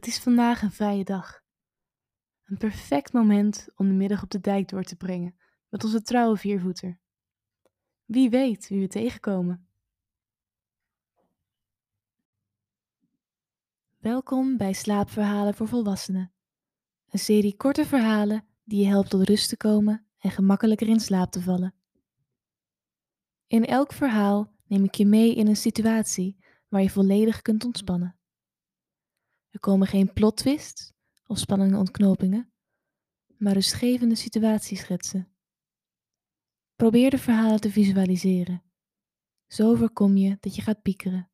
Het is vandaag een vrije dag. Een perfect moment om de middag op de dijk door te brengen met onze trouwe viervoeter. Wie weet wie we tegenkomen. Welkom bij Slaapverhalen voor Volwassenen. Een serie korte verhalen die je helpt tot rust te komen en gemakkelijker in slaap te vallen. In elk verhaal neem ik je mee in een situatie waar je volledig kunt ontspannen. Er komen geen plot twists of spannende ontknopingen, maar rustgevende situatieschetsen. Probeer de verhalen te visualiseren. Zo voorkom je dat je gaat piekeren.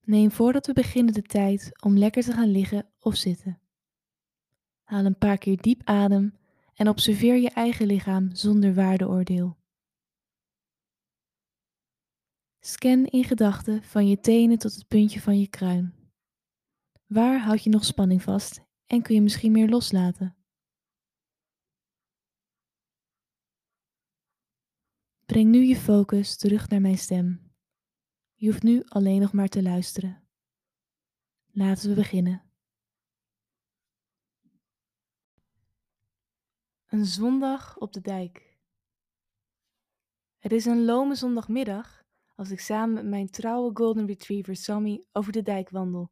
Neem voordat we beginnen de tijd om lekker te gaan liggen of zitten. Haal een paar keer diep adem en observeer je eigen lichaam zonder waardeoordeel. Scan in gedachten van je tenen tot het puntje van je kruin. Waar houd je nog spanning vast en kun je misschien meer loslaten? Breng nu je focus terug naar mijn stem. Je hoeft nu alleen nog maar te luisteren. Laten we beginnen. Een zondag op de dijk. Het is een lome zondagmiddag als ik samen met mijn trouwe golden retriever Sammy over de dijk wandel.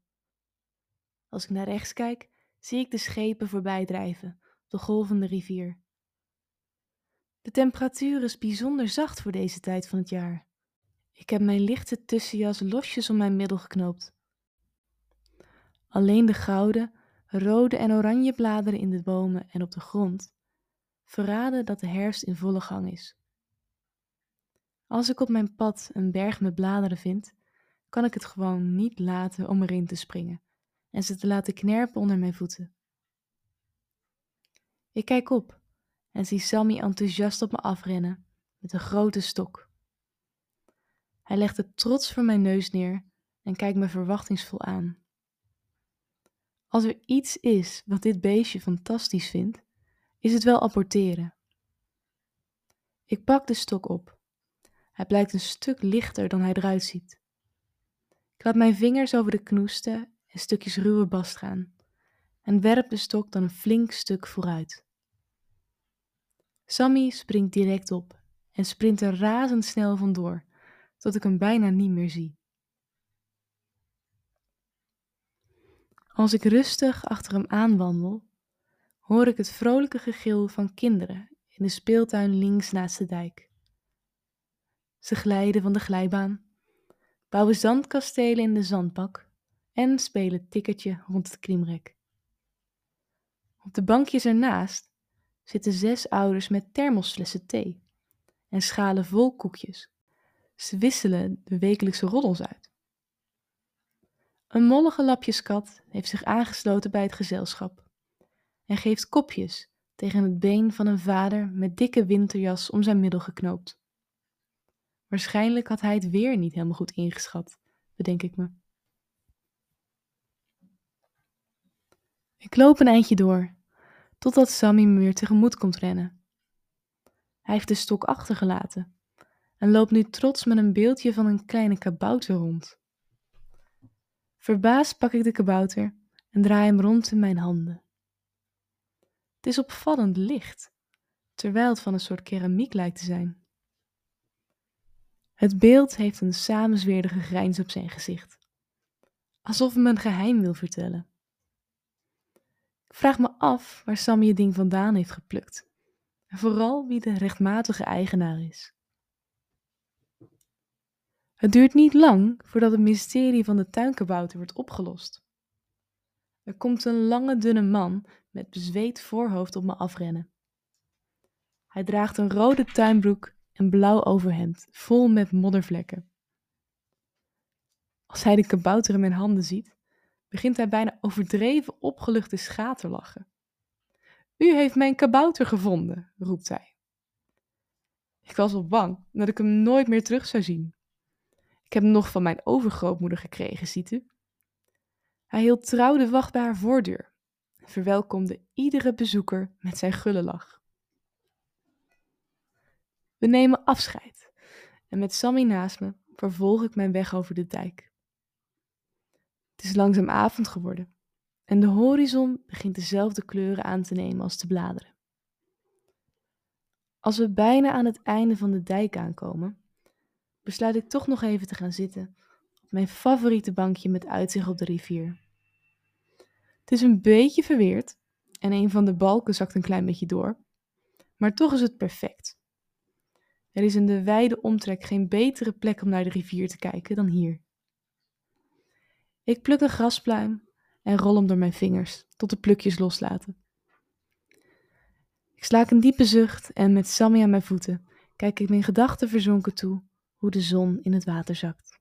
Als ik naar rechts kijk, zie ik de schepen voorbij drijven op de golvende rivier. De temperatuur is bijzonder zacht voor deze tijd van het jaar. Ik heb mijn lichte tussenjas losjes om mijn middel geknoopt. Alleen de gouden, rode en oranje bladeren in de bomen en op de grond verraden dat de herfst in volle gang is. Als ik op mijn pad een berg met bladeren vind, kan ik het gewoon niet laten om erin te springen en ze te laten knerpen onder mijn voeten. Ik kijk op en zie Sammy enthousiast op me afrennen met een grote stok. Hij legt het trots voor mijn neus neer en kijkt me verwachtingsvol aan. Als er iets is wat dit beestje fantastisch vindt, is het wel apporteren. Ik pak de stok op. Hij blijkt een stuk lichter dan hij eruit ziet. Ik laat mijn vingers over de knoesten en stukjes ruwe bast gaan en werp de stok dan een flink stuk vooruit. Sammy springt direct op en sprint er razendsnel vandoor, tot ik hem bijna niet meer zie. Als ik rustig achter hem aanwandel, hoor ik het vrolijke gegil van kinderen in de speeltuin links naast de dijk. Ze glijden van de glijbaan, bouwen zandkastelen in de zandbak en spelen tikkertje rond het klimrek. Op de bankjes ernaast zitten zes ouders met thermosflessen thee en schalen vol koekjes. Ze wisselen de wekelijkse roddels uit. Een mollige lapjeskat heeft zich aangesloten bij het gezelschap en geeft kopjes tegen het been van een vader met dikke winterjas om zijn middel geknoopt. Waarschijnlijk had hij het weer niet helemaal goed ingeschat, bedenk ik me. Ik loop een eindje door, totdat Sammy me weer tegemoet komt rennen. Hij heeft de stok achtergelaten en loopt nu trots met een beeldje van een kleine kabouter rond. Verbaasd pak ik de kabouter en draai hem rond in mijn handen. Het is opvallend licht, terwijl het van een soort keramiek lijkt te zijn. Het beeld heeft een samenzweerdige grijns op zijn gezicht, alsof hij me een geheim wil vertellen. Ik vraag me af waar Sammy het ding vandaan heeft geplukt. En vooral wie de rechtmatige eigenaar is. Het duurt niet lang voordat het mysterie van de tuinkabouter wordt opgelost. Er komt een lange, dunne man met bezweet voorhoofd op me afrennen. Hij draagt een rode tuinbroek en blauw overhemd, vol met moddervlekken. Als hij de kabouter in mijn handen ziet, begint hij bijna overdreven opgelucht te schaterlachen. U heeft mijn kabouter gevonden, roept hij. Ik was al bang dat ik hem nooit meer terug zou zien. Ik heb hem nog van mijn overgrootmoeder gekregen, ziet u. Hij hield trouw de wacht bij haar voordeur en verwelkomde iedere bezoeker met zijn gulle lach. We nemen afscheid en met Sammy naast me vervolg ik mijn weg over de dijk. Het is langzaam avond geworden en de horizon begint dezelfde kleuren aan te nemen als de bladeren. Als we bijna aan het einde van de dijk aankomen, besluit ik toch nog even te gaan zitten op mijn favoriete bankje met uitzicht op de rivier. Het is een beetje verweerd en een van de balken zakt een klein beetje door, maar toch is het perfect. Er is in de wijde omtrek geen betere plek om naar de rivier te kijken dan hier. Ik pluk een graspluim en rol hem door mijn vingers tot de plukjes loslaten. Ik slaak een diepe zucht en met Sammy aan mijn voeten kijk ik mijn gedachten verzonken toe hoe de zon in het water zakt.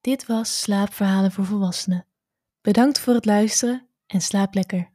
Dit was Slaapverhalen voor Volwassenen. Bedankt voor het luisteren en slaap lekker.